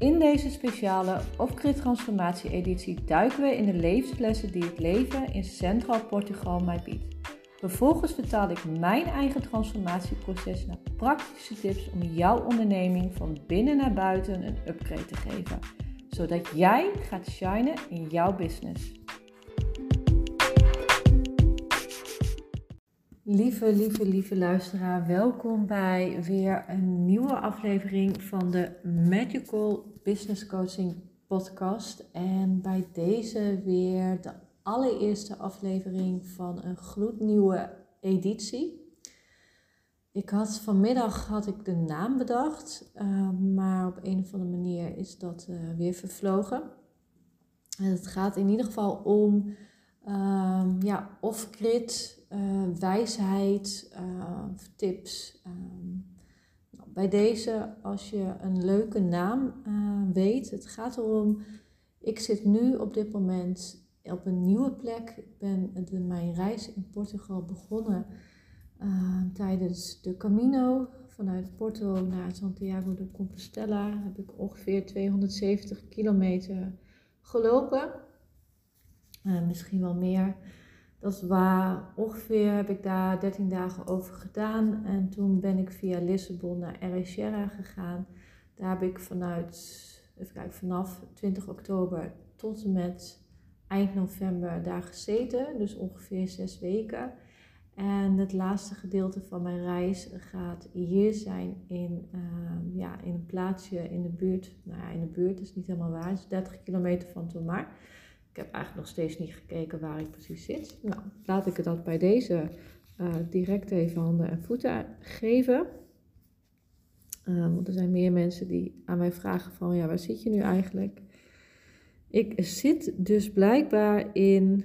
In deze speciale Off-Grid Transformatie editie duiken we in de levenslessen die het leven in Centraal Portugal mij biedt. Vervolgens vertaal ik mijn eigen transformatieproces naar praktische tips om jouw onderneming van binnen naar buiten een upgrade te geven, zodat jij gaat shinen in jouw business. Lieve, lieve, lieve luisteraar, welkom bij weer een nieuwe aflevering van de Magical Business Coaching Podcast. En bij deze weer de allereerste aflevering van een gloednieuwe editie. Ik had vanmiddag had ik de naam bedacht, uh, maar op een of andere manier is dat uh, weer vervlogen. En het gaat in ieder geval om um, ja, off-grid uh, wijsheid, uh, tips. Um, nou, bij deze, als je een leuke naam uh, weet, het gaat erom, ik zit nu op dit moment op een nieuwe plek. Ik ben mijn reis in Portugal begonnen tijdens de Camino. Vanuit Porto naar Santiago de Compostela heb ik ongeveer 270 kilometer gelopen. misschien wel meer. Dat is waar ongeveer heb ik daar 13 dagen over gedaan. En toen ben ik via Lissabon naar Ericeira gegaan. Daar heb ik vanuit, even kijken, vanaf 20 oktober tot en met eind november daar gezeten. Dus ongeveer zes weken. En het laatste gedeelte van mijn reis gaat hier zijn in, uh, ja, in een plaatsje in de buurt. Nou ja, in de buurt is niet helemaal waar. Het is 30 kilometer van Tomar. Ik heb eigenlijk nog steeds niet gekeken waar ik precies zit. Nou, laat ik het dat bij deze uh, direct even handen en voeten geven. Uh, want er zijn meer mensen die aan mij vragen van, ja, waar zit je nu eigenlijk? Ik zit dus blijkbaar in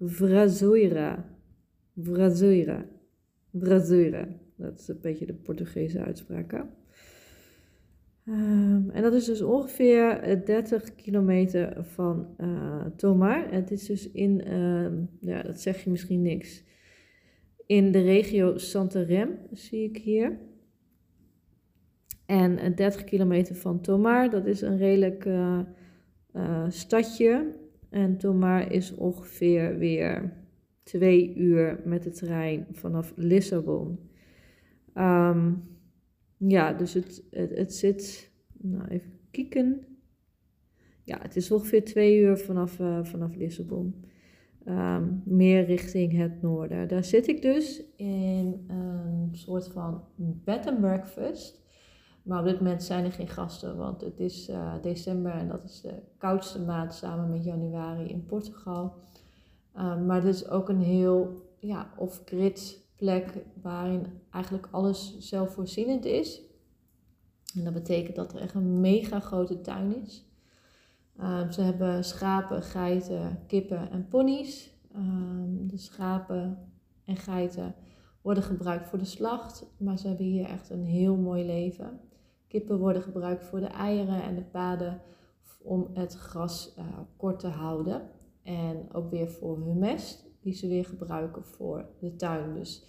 Vrazoira. Vrazoira. Vrazoira. Dat is een beetje de Portugese uitspraak. Um, en dat is dus ongeveer 30 eh, kilometer van uh, Tomar. Het is dus in, uh, ja, dat zeg je misschien niks. In de regio Santarem zie ik hier. En 30 kilometer van Tomar, dat is een redelijk stadje. En Tomar is ongeveer weer twee uur met de trein vanaf Lissabon. Um, ja, dus het, het, het zit, nou even kijken. Ja, het is ongeveer twee uur vanaf, uh, vanaf Lissabon. Um, meer richting het noorden. Daar zit ik dus in een soort van bed and breakfast. Maar op dit moment zijn er geen gasten, want het is uh, december en dat is de koudste maand samen met januari in Portugal. Um, maar dit is ook een heel ja, off-grid plek waarin eigenlijk alles zelfvoorzienend is. En dat betekent dat er echt een mega grote tuin is. Um, ze hebben schapen, geiten, kippen en ponies. Um, de schapen en geiten worden gebruikt voor de slacht, maar ze hebben hier echt een heel mooi leven. Kippen worden gebruikt voor de eieren en de paden om het gras uh, kort te houden. En ook weer voor hun mest die ze weer gebruiken voor de tuin. Dus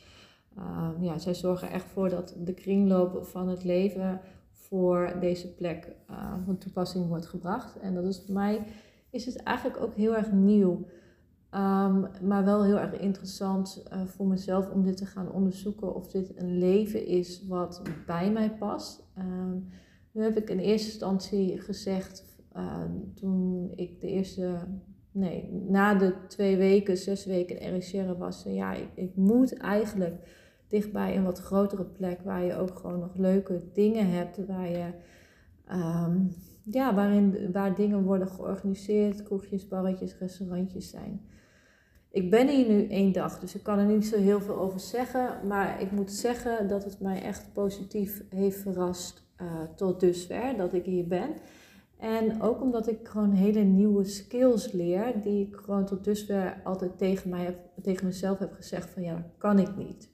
uh, ja, zij zorgen echt voor dat de kringloop van het leven voor deze plek uh, van toepassing wordt gebracht. En dat is voor mij is het eigenlijk ook heel erg nieuw. Um, maar wel heel erg interessant uh, voor mezelf om dit te gaan onderzoeken of dit een leven is wat bij mij past. Nu heb ik in eerste instantie gezegd, toen ik de eerste nee, na de twee weken, zes weken in was, ja, ik, ik, moet eigenlijk dichtbij een wat grotere plek waar je ook gewoon nog leuke dingen hebt, waar je, um, ja, waarin, waar dingen worden georganiseerd, kroegjes, barretjes, restaurantjes zijn. Ik ben hier nu één dag, dus ik kan er niet zo heel veel over zeggen, maar ik moet zeggen dat het mij echt positief heeft verrast uh, tot dusver dat ik hier ben. En ook omdat ik gewoon hele nieuwe skills leer, die ik gewoon tot dusver altijd tegen, mij heb, tegen mezelf heb gezegd van ja, dat kan ik niet.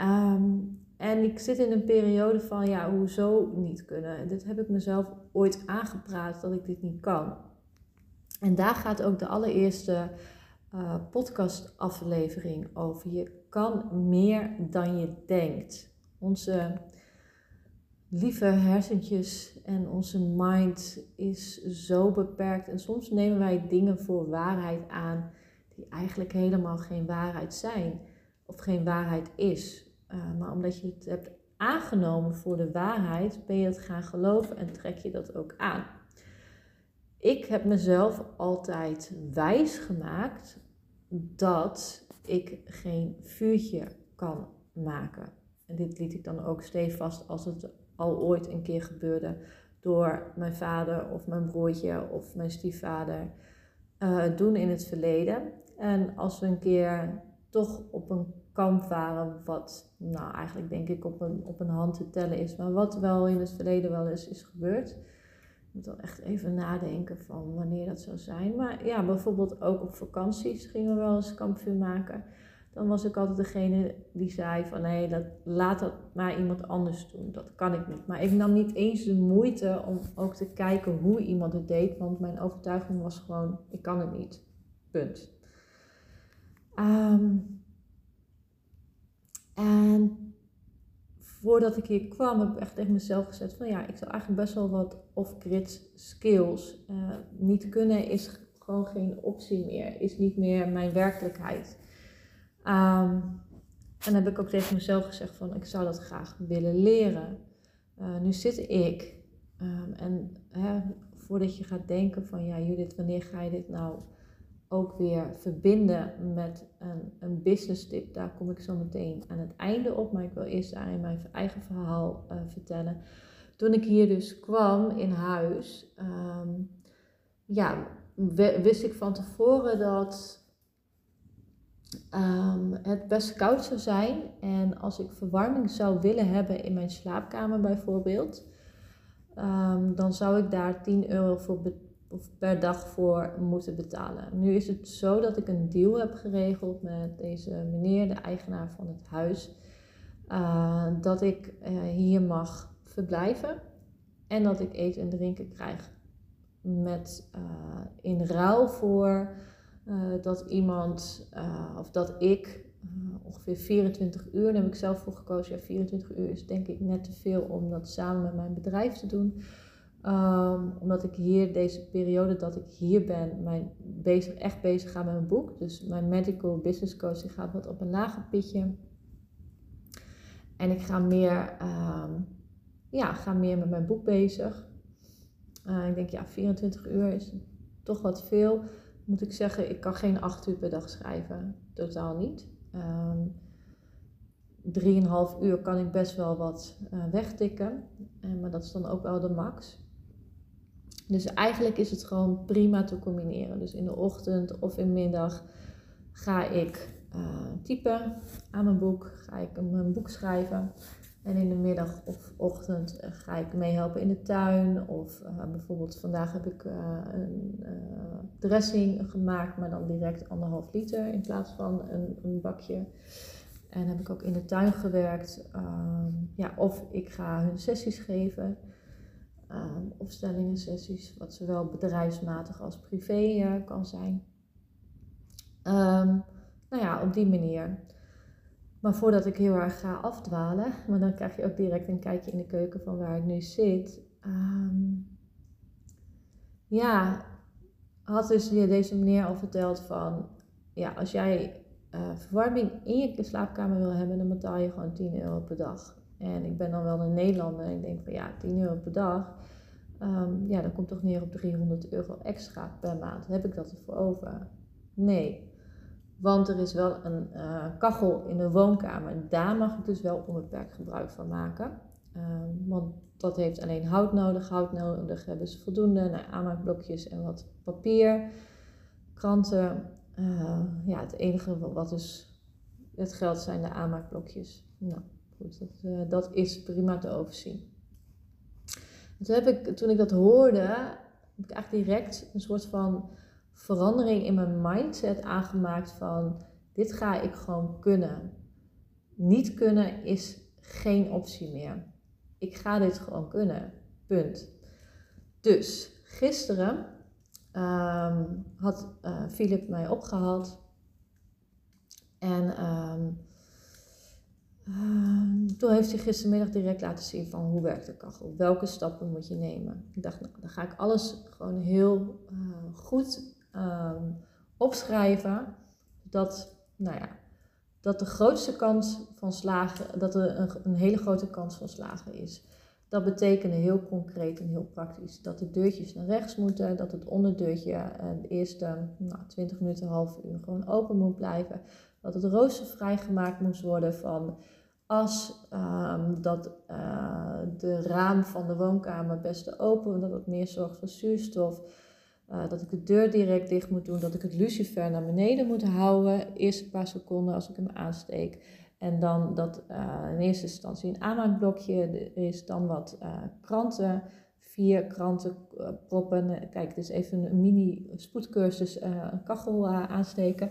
Um, en ik zit in een periode van ja, hoezo niet kunnen. Dit heb ik mezelf ooit aangepraat dat ik dit niet kan. En daar gaat ook de allereerste uh, podcastaflevering over. Je kan meer dan je denkt. Onze lieve hersentjes en onze mind is zo beperkt. En soms nemen wij dingen voor waarheid aan die eigenlijk helemaal geen waarheid zijn of geen waarheid is. Uh, maar omdat je het hebt aangenomen voor de waarheid, ben je het gaan geloven en trek je dat ook aan. Ik heb mezelf altijd wijs gemaakt dat ik geen vuurtje kan maken. En dit liet ik dan ook stevast als het al ooit een keer gebeurde door mijn vader of mijn broertje of mijn stiefvader doen in het verleden. En als we een keer toch op een kamp waren, wat nou eigenlijk denk ik op een, op een hand te tellen is, maar wat wel in het verleden wel eens is gebeurd. Ik moet dan echt even nadenken van wanneer dat zou zijn. Maar ja, bijvoorbeeld ook op vakanties gingen we wel eens kampvuur maken dan was ik altijd degene die zei van nee, dat, laat dat maar iemand anders doen. Dat kan ik niet. Maar ik nam niet eens de moeite om ook te kijken hoe iemand het deed, want mijn overtuiging was gewoon, ik kan het niet. Punt. Ehm, en voordat ik hier kwam, heb ik echt tegen mezelf gezet van ja, ik zou eigenlijk best wel wat off-grid skills. Uh, niet kunnen is gewoon geen optie meer, is niet meer mijn werkelijkheid. Um, en heb ik ook tegen mezelf gezegd van ik zou dat graag willen leren. Uh, nu zit ik um, en hè, voordat je gaat denken van ja Judith, wanneer ga je dit nou ook weer verbinden met een, een business tip. Daar kom ik zo meteen aan het einde op. Maar ik wil eerst daarin mijn eigen verhaal uh, vertellen. Toen ik hier dus kwam in huis, um, ja, wist ik van tevoren dat um, het best koud zou zijn. En als ik verwarming zou willen hebben in mijn slaapkamer bijvoorbeeld, um, dan zou ik daar 10 euro voor per dag voor moeten betalen. Nu is het zo dat ik een deal heb geregeld met deze meneer, de eigenaar van het huis, uh, dat ik uh, hier mag verblijven en dat ik eten en drinken krijg. Met uh, in ruil voor uh, dat iemand uh, of dat ik uh, ongeveer 24 uur, daar heb ik zelf voor gekozen. Ja, 24 uur is denk ik net te veel om dat samen met mijn bedrijf te doen. Um, omdat ik hier, deze periode dat ik hier ben, mijn bezig, echt bezig ga met mijn boek. Dus mijn medical business coaching gaat wat op een lager pitje. En ik ga meer, um, ja, ga meer met mijn boek bezig. ik denk ja, 24 uur is toch wat veel moet ik zeggen, ik kan geen acht uur per dag schrijven. Totaal niet. Um, drieënhalf uur kan ik best wel wat uh, wegtikken. Uh, maar dat is dan ook wel de max. Dus eigenlijk is het gewoon prima te combineren. Dus in de ochtend of in de middag ga ik uh, typen aan mijn boek. Ga ik mijn boek schrijven. En in de middag of ochtend eh, ga ik meehelpen in de tuin. Of uh, bijvoorbeeld vandaag heb ik uh, een dressing gemaakt, maar dan direct anderhalf liter in plaats van een, een bakje. En heb ik ook in de tuin gewerkt. Um, ja, of ik ga hun sessies geven. Um, opstellingen sessies, wat zowel bedrijfsmatig als privé kan zijn. Um, nou ja, op die manier. Maar voordat ik heel erg ga afdwalen, maar dan krijg je ook direct een kijkje in de keuken van waar ik nu zit. Um, ja, had dus hier deze meneer al verteld van, ja, als jij uh, verwarming in je slaapkamer wil hebben, dan betaal je gewoon 10 euro per dag. En ik ben dan wel een Nederlander en ik denk van ja, 10 euro per dag, um, ja, dat komt toch neer op 300 euro extra per maand. Heb ik dat ervoor over? Nee. Want er is wel een uh, kachel in de woonkamer. Daar mag ik dus wel onbeperkt gebruik van maken. Uh, want dat heeft alleen hout nodig. Hout nodig hebben ze voldoende. Nou, aanmaakblokjes en wat papier. Kranten. Uh, ja, het enige wat dus het geld zijn de aanmaakblokjes. Nou, goed, dat, uh, dat is prima te overzien. toen, heb ik, toen ik dat hoorde, heb ik eigenlijk direct een soort van verandering in mijn mindset aangemaakt van dit ga ik gewoon kunnen. Niet kunnen is geen optie meer. Ik ga dit gewoon kunnen. Punt. Dus gisteren um, had uh, Philip mij opgehaald. En um, uh, toen heeft hij gistermiddag direct laten zien van hoe werkt de kachel, welke stappen moet je nemen. Ik dacht, nou, dan ga ik alles gewoon heel uh, goed um, opschrijven, dat, nou ja, dat de grootste kans van slagen, dat er een, een hele grote kans van slagen is. Dat betekende heel concreet en heel praktisch dat de deurtjes naar rechts moeten, dat het onderdeurtje uh, de eerste nou, 20 minuten, half uur gewoon open moet blijven, dat het rooster vrijgemaakt moest worden van as, um, dat uh, de raam van de woonkamer best open, dat het meer zorgt voor zuurstof, uh, dat ik de deur direct dicht moet doen, dat ik het lucifer naar beneden moet houden, eerst een paar seconden als ik hem aansteek. En dan dat uh, in eerste instantie een aanmaakblokje is, dan wat kranten, vier kranten proppen. Kijk, dus even een mini spoedcursus, een kachel aansteken.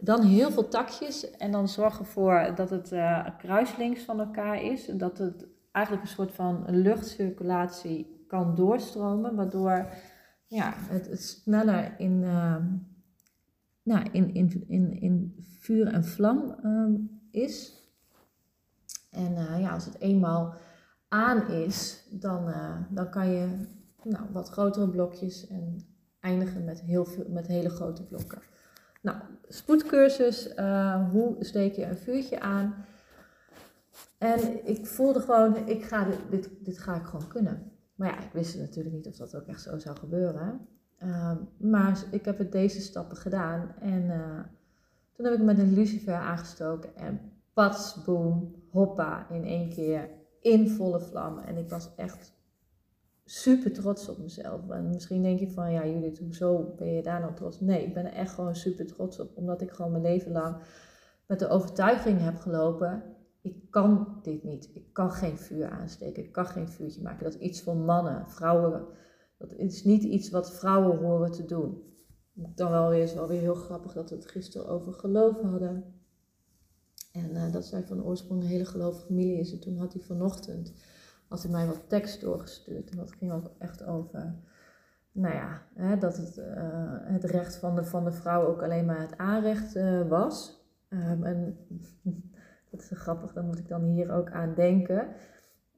Dan heel veel takjes en dan zorgen ervoor dat het kruislinks van elkaar is. Dat het eigenlijk een soort van luchtcirculatie kan doorstromen, waardoor ja, het, sneller in, uh, nou, in, in, in, in vuur en vlam uh, is. En uh, ja, als het eenmaal aan is, dan, dan kan je nou, wat grotere blokjes en eindigen met, heel veel, met hele grote blokken. Nou, spoedcursus, uh, hoe steek je een vuurtje aan? En ik voelde gewoon, ik ga dit, dit, ga ik gewoon kunnen. Maar ja, ik wist natuurlijk niet of dat ook echt zo zou gebeuren. Uh, maar ik heb het deze stappen gedaan. En uh, toen heb ik met een lucifer aangestoken. En pats, boom, hoppa, in één keer in volle vlammen. En ik was echt super trots op mezelf. En misschien denk je van, ja Judith, hoezo ben je daar nou trots? Nee, ik ben er echt gewoon super trots op. Omdat ik gewoon mijn leven lang met de overtuiging heb gelopen, ik kan dit niet. Ik kan geen vuur aansteken. Ik kan geen vuurtje maken. Dat is iets voor mannen, vrouwen. Dat is niet iets wat vrouwen horen te doen. Dan wel weer, is wel weer heel grappig dat we het gisteren over geloof hadden. En uh, dat zij van oorsprong een hele gelovige familie is. En toen had hij vanochtend had hij mij wat tekst doorgestuurd. En dat ging ook echt over, nou ja, hè, dat het, uh, het recht van de, van de vrouw ook alleen maar het aanrecht uh, was. Um, en dat is grappig, daar moet ik dan hier ook aan denken.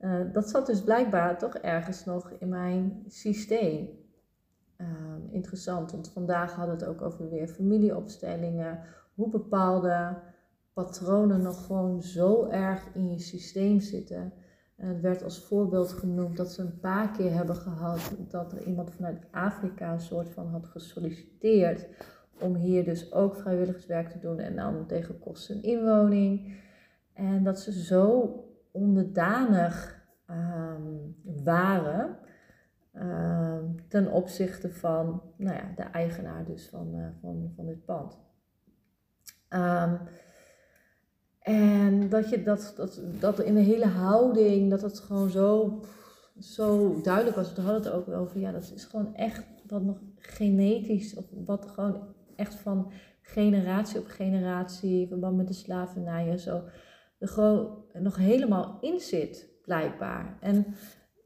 Uh, dat zat dus blijkbaar toch ergens nog in mijn systeem. Um, interessant, want vandaag hadden we het ook over weer familieopstellingen. Hoe bepaalde patronen nog gewoon zo erg in je systeem zitten. Het werd als voorbeeld genoemd dat ze een paar keer hebben gehad dat er iemand vanuit Afrika een soort van had gesolliciteerd om hier dus ook vrijwilligerswerk te doen en dan tegen kosten inwoning. En dat ze zo onderdanig um, waren um, ten opzichte van nou ja, de eigenaar dus van, uh, van, van dit pand. Um, en dat je dat, dat, dat in de hele houding, dat het gewoon zo, zo duidelijk was. We hadden het ook over, ja, dat is gewoon echt wat nog genetisch, of wat gewoon echt van generatie op generatie, verband met de slavernij en zo, er nog helemaal in zit, blijkbaar. En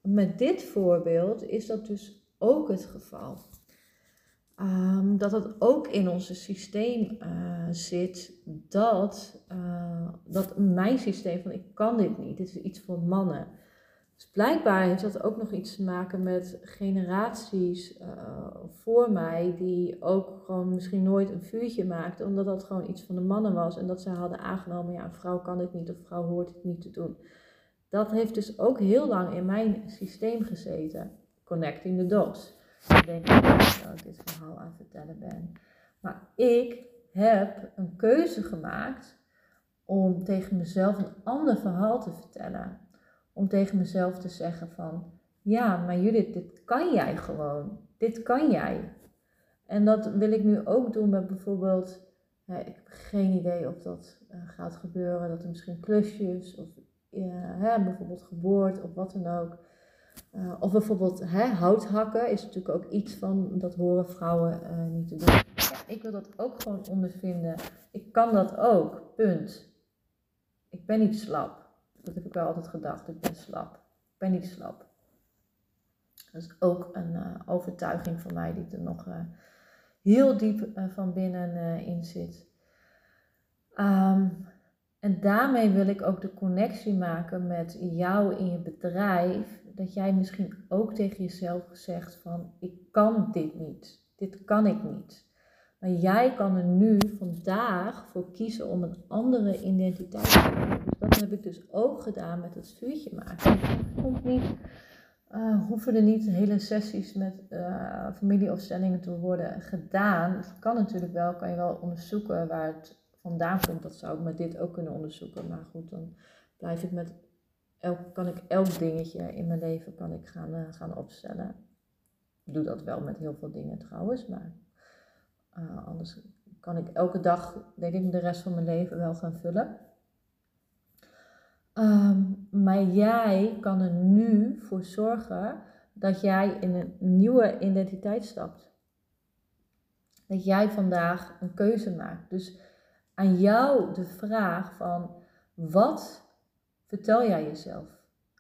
met dit voorbeeld is dat dus ook het geval. Um, dat het ook in ons systeem uh, zit dat, uh, dat mijn systeem van ik kan dit niet, dit is iets voor mannen. Dus blijkbaar heeft dat ook nog iets te maken met generaties uh, voor mij die ook gewoon misschien nooit een vuurtje maakten, omdat dat gewoon iets van de mannen was en dat ze hadden aangenomen, ja een vrouw kan dit niet of vrouw hoort het niet te doen. Dat heeft dus ook heel lang in mijn systeem gezeten, connecting the dots. Ik denk dat ik dit verhaal aan het vertellen ben. Maar ik heb een keuze gemaakt om tegen mezelf een ander verhaal te vertellen. Om tegen mezelf te zeggen van, ja, maar Judith, dit kan jij gewoon. Dit kan jij. En dat wil ik nu ook doen met bijvoorbeeld, ik heb geen idee of dat uh, gaat gebeuren, dat er misschien klusjes of hè, bijvoorbeeld geboord of wat dan ook. Uh, of bijvoorbeeld hè, hout hakken is natuurlijk ook iets van, dat horen vrouwen uh, niet te doen. Ja, ik wil dat ook gewoon ondervinden. Ik kan dat ook, punt. Ik ben niet slap. Dat heb ik wel altijd gedacht, ik ben slap. Ik ben niet slap. Dat is ook een uh, overtuiging van mij die er nog heel diep van binnen in zit. Um, En daarmee wil ik ook de connectie maken met jou in je bedrijf. Dat jij misschien ook tegen jezelf zegt van ik kan dit niet. Dit kan ik niet. Maar jij kan er nu vandaag voor kiezen om een andere identiteit te dat heb ik dus ook gedaan met het vuurtje maken. Ik niet, uh, hoeven er niet hele sessies met uh, familieopstellingen te worden gedaan. Het kan natuurlijk wel, kan je wel onderzoeken waar het vandaan komt. Dat zou ik met dit ook kunnen onderzoeken. Maar goed, dan blijf ik met elk, kan ik elk dingetje in mijn leven kan ik gaan, uh, gaan opstellen. Ik doe dat wel met heel veel dingen trouwens, maar anders kan ik elke dag, denk ik, de rest van mijn leven wel gaan vullen. Um, maar jij kan er nu voor zorgen dat jij in een nieuwe identiteit stapt. Dat jij vandaag een keuze maakt. Dus aan jou de vraag van wat vertel jij jezelf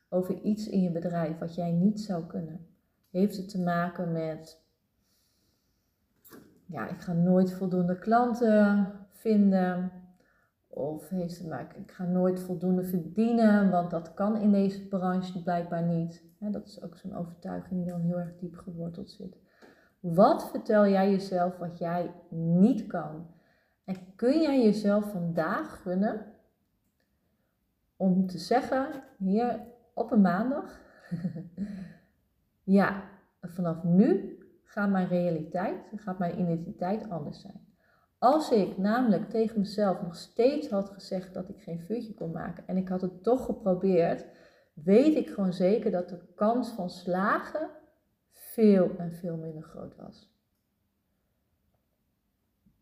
over iets in je bedrijf wat jij niet zou kunnen? Heeft het te maken met ja, ik ga nooit voldoende klanten vinden. Of heeft te maken, ik ga nooit voldoende verdienen, want dat kan in deze branche blijkbaar niet. dat is ook zo'n overtuiging die dan heel erg diep geworteld zit. Wat vertel jij jezelf wat jij niet kan? En kun jij jezelf vandaag gunnen om te zeggen, hier op een maandag, ja, vanaf nu gaat mijn realiteit, gaat mijn identiteit anders zijn. Als ik namelijk tegen mezelf nog steeds had gezegd dat ik geen vuurtje kon maken en ik had het toch geprobeerd, weet ik gewoon zeker dat de kans van slagen veel en veel minder groot was.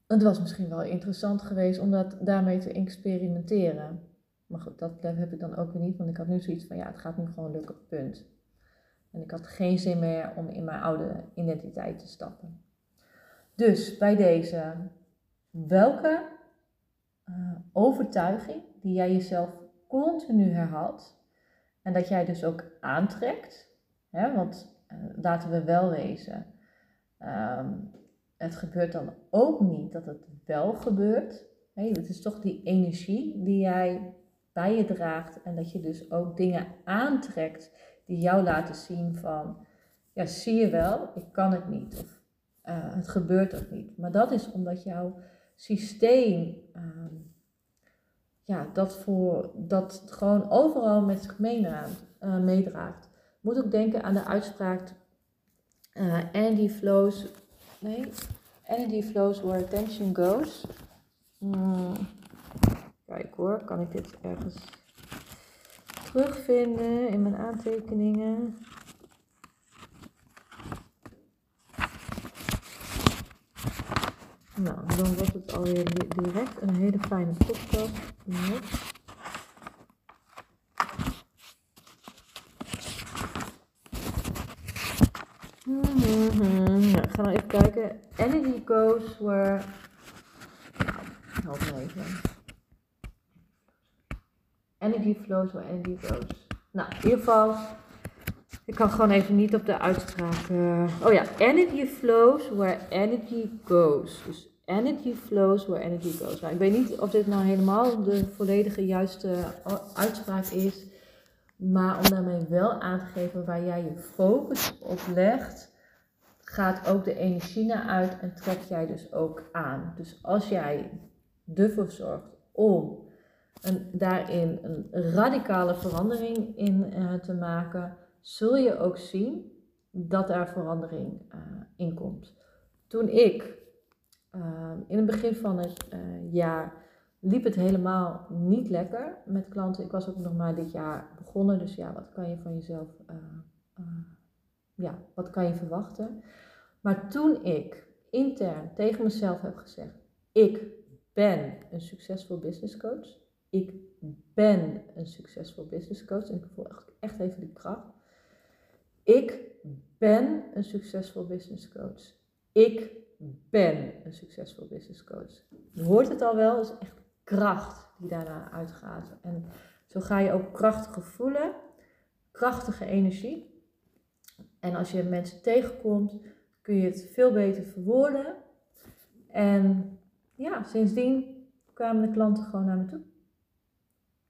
Het was misschien wel interessant geweest om dat daarmee te experimenteren. Maar goed, dat heb ik dan ook weer niet, want ik had nu zoiets van ja, het gaat nu gewoon lukken, punt. En ik had geen zin meer om in mijn oude identiteit te stappen. Dus bij deze, welke uh, overtuiging die jij jezelf continu herhaalt en dat jij dus ook aantrekt, hè, want uh, laten we wel wezen, um, het gebeurt dan ook niet dat het wel gebeurt. Het is toch die energie die jij bij je draagt en dat je dus ook dingen aantrekt die jou laten zien van, ja, zie je wel, ik kan het niet. Of uh, het gebeurt ook niet. Maar dat is omdat jouw systeem uh, ja, dat, voor, dat gewoon overal met zich uh, meedraagt. Moet ook denken aan de uitspraak uh, energy flows, nee, energy flows where attention goes. Hmm. Kijk hoor, kan ik dit ergens terugvinden in mijn aantekeningen. Nou, dan wordt het alweer direct een hele fijne podcast. Ja. Mm Ja, ga nou even kijken. Energy goes where. Nou, help me even. Energy flows where energy goes. Nou, in ieder geval, ik kan gewoon even niet op de uitspraak. Uh, oh ja, energy flows where energy goes. Dus energy flows where energy goes. Nou, ik weet niet of dit nou helemaal de volledige juiste uitspraak is. Maar om daarmee wel aan te geven waar jij je focus op legt, gaat ook de energie naar uit en trek jij dus ook aan. Dus als jij ervoor zorgt om een, daarin een radicale verandering in uh, te maken, zul je ook zien dat daar verandering uh, in komt. Toen ik uh, in het begin van het jaar liep het helemaal niet lekker met klanten. Ik was ook nog maar dit jaar begonnen, dus ja, wat kan je van jezelf, ja, wat kan je verwachten? Maar toen ik intern tegen mezelf heb gezegd, ik ben een succesvol business coach ik ben een succesvol business coach. En ik voel echt, echt even die kracht. Ik ben een succesvol business coach. Ik ben een succesvol business coach. Je hoort het al wel, het is echt kracht die daarna uitgaat. En zo ga je ook krachtige voelen, krachtige energie. En als je mensen tegenkomt, kun je het veel beter verwoorden. En ja, sindsdien kwamen de klanten gewoon naar me toe.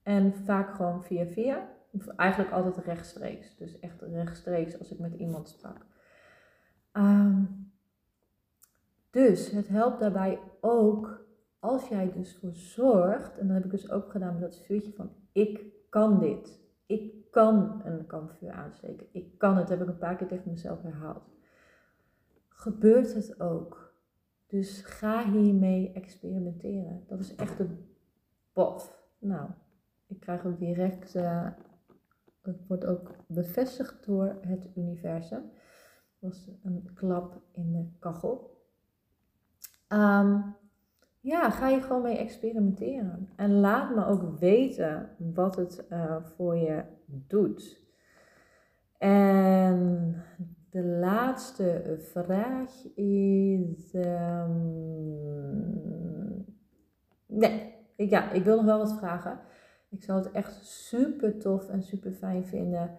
En vaak gewoon via via. Eigenlijk altijd rechtstreeks. Dus echt rechtstreeks als ik met iemand sprak. Ehm, dus het helpt daarbij ook als jij dus voor zorgt, en dat heb ik dus ook gedaan met dat vuurtje van ik kan dit. Ik kan een kampvuur aansteken. Ik kan het, heb ik een paar keer tegen mezelf herhaald. Gebeurt het ook. Dus ga hiermee experimenteren. Dat is echt een bof. Nou, ik krijg ook direct, uh, het wordt ook bevestigd door het universum. Dat was een klap in de kachel. Um, ja, ga je gewoon mee experimenteren. En laat me ook weten wat het uh, voor je doet. En de laatste vraag is. Um, nee, ja, ik wil nog wel wat vragen. Ik zou het echt super tof en super fijn vinden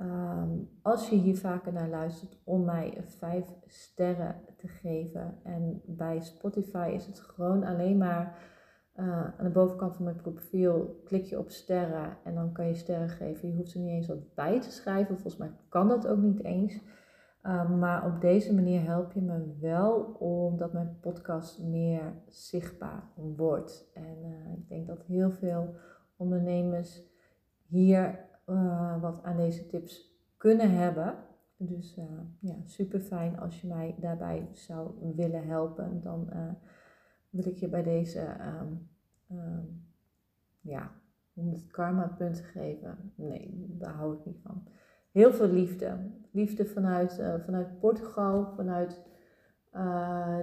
Ehm, als je hier vaker naar luistert, om mij vijf sterren te geven. En bij Spotify is het gewoon alleen maar uh, aan de bovenkant van mijn profiel klik je op sterren en dan kan je sterren geven. Je hoeft er niet eens wat bij te schrijven. Volgens mij kan dat ook niet eens. Ehm, maar op deze manier help je me wel omdat mijn podcast meer zichtbaar wordt. En uh, ik denk dat heel veel ondernemers hier uh, wat aan deze tips kunnen hebben. Dus uh, ja, super fijn als je mij daarbij zou willen helpen. Dan uh, wil ik je bij deze um, um, ja, 100 karma punten geven. Nee, daar hou ik niet van. Heel veel liefde. Liefde vanuit, vanuit Portugal, vanuit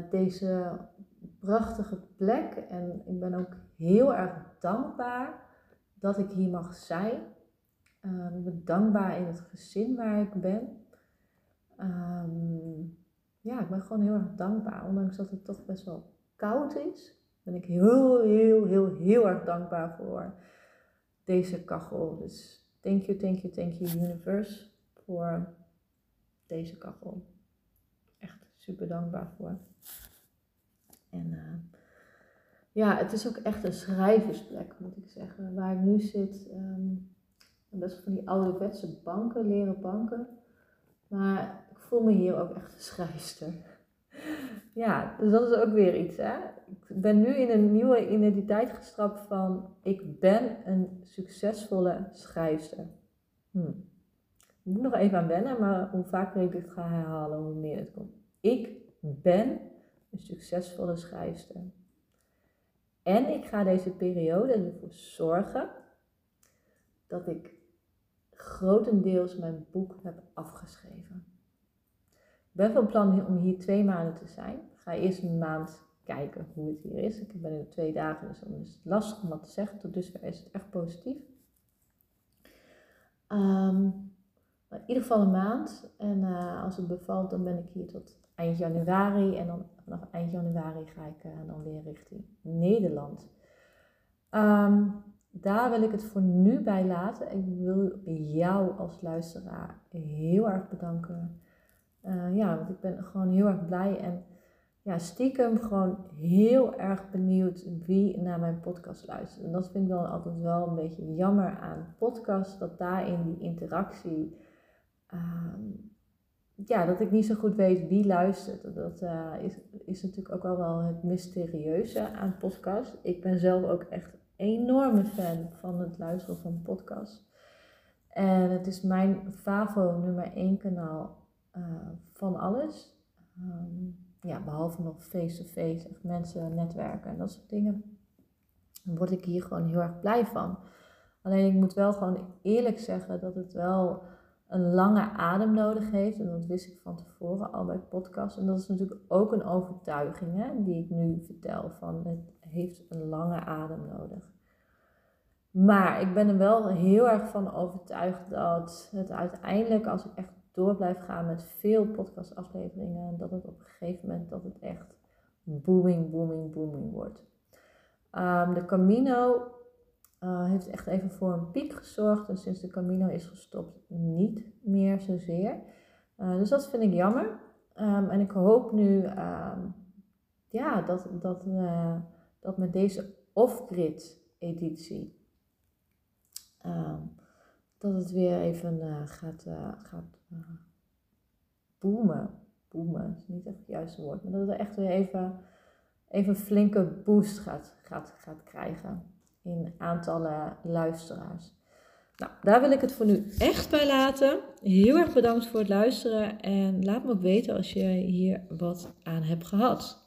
deze prachtige plek. En ik ben ook heel erg dankbaar dat ik hier mag zijn. Um, ik ben dankbaar in het gezin waar ik ben. Um, ja, ik ben gewoon heel erg dankbaar. Ondanks dat het toch best wel koud is, ben ik heel, heel, heel, heel erg dankbaar voor deze kachel. Dus thank you, thank you, thank you universe voor deze kachel. Echt super dankbaar voor. En uh, ja, het is ook echt een schrijversplek, moet ik zeggen. Waar ik nu zit. Um, best van die ouderwetse banken, leren banken. Maar ik voel me hier ook echt een schrijfster. Ja, dus dat is ook weer iets. Hè? Ik ben nu in een nieuwe identiteit gestrapt van ik ben een succesvolle schrijfster. Hm. Ik moet nog even aan wennen, maar hoe vaker ik dit ga herhalen, hoe meer het komt. Ik ben een succesvolle schrijfster. En ik ga deze periode ervoor zorgen dat ik grotendeels mijn boek heb afgeschreven. Ik ben van plan om hier twee maanden te zijn. Ik ga eerst een maand kijken hoe het hier is. Ik ben in twee dagen, dus dan is het lastig om wat te zeggen. Tot dusver is het echt positief. Um, maar in ieder geval een maand. En uh, als het bevalt, dan ben ik hier tot eind januari. En dan vanaf eind januari ga ik uh, dan weer richting Nederland. Um, daar wil ik het voor nu bij laten. Ik wil jou als luisteraar heel erg bedanken. Uh, ja, want ik ben gewoon heel erg blij en ja, stiekem gewoon heel erg benieuwd wie naar mijn podcast luistert. En dat vind ik dan altijd wel een beetje jammer aan podcasts, dat daarin die interactie, uh, ja, dat ik niet zo goed weet wie luistert. Dat uh, is, is natuurlijk ook al wel het mysterieuze aan podcast. Ik ben zelf ook echt enorme fan van het luisteren van podcasts. En het is mijn Favo nummer 1 kanaal uh, van alles. Um, ja, behalve nog face-to-face, mensen, netwerken en dat soort dingen. Dan word ik hier gewoon heel erg blij van. Alleen ik moet wel gewoon eerlijk zeggen dat het wel een lange adem nodig heeft. En dat wist ik van tevoren al bij podcasts. En dat is natuurlijk ook een overtuiging hè, die ik nu vertel. Van het heeft een lange adem nodig. Maar ik ben er wel heel erg van overtuigd dat het uiteindelijk, als ik echt door blijf gaan met veel podcastafleveringen, dat het op een gegeven moment dat het echt booming, booming, booming wordt. Um, de Camino uh, heeft echt even voor een piek gezorgd. En sinds de Camino is gestopt, niet meer zozeer. Uh, dus dat vind ik jammer. Um, en ik hoop nu um, ja, dat, dat, uh, dat met deze off-grid editie ehm, dat het weer even gaat, gaat boomen. Boomen is niet echt het juiste woord, maar dat het echt weer even, even een flinke boost gaat, gaat, gaat krijgen in aantallen luisteraars. Nou, daar wil ik het voor nu echt bij laten. Heel erg bedankt voor het luisteren en laat me ook weten als je hier wat aan hebt gehad.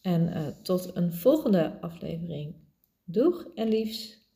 En tot een volgende aflevering. Doeg en liefs!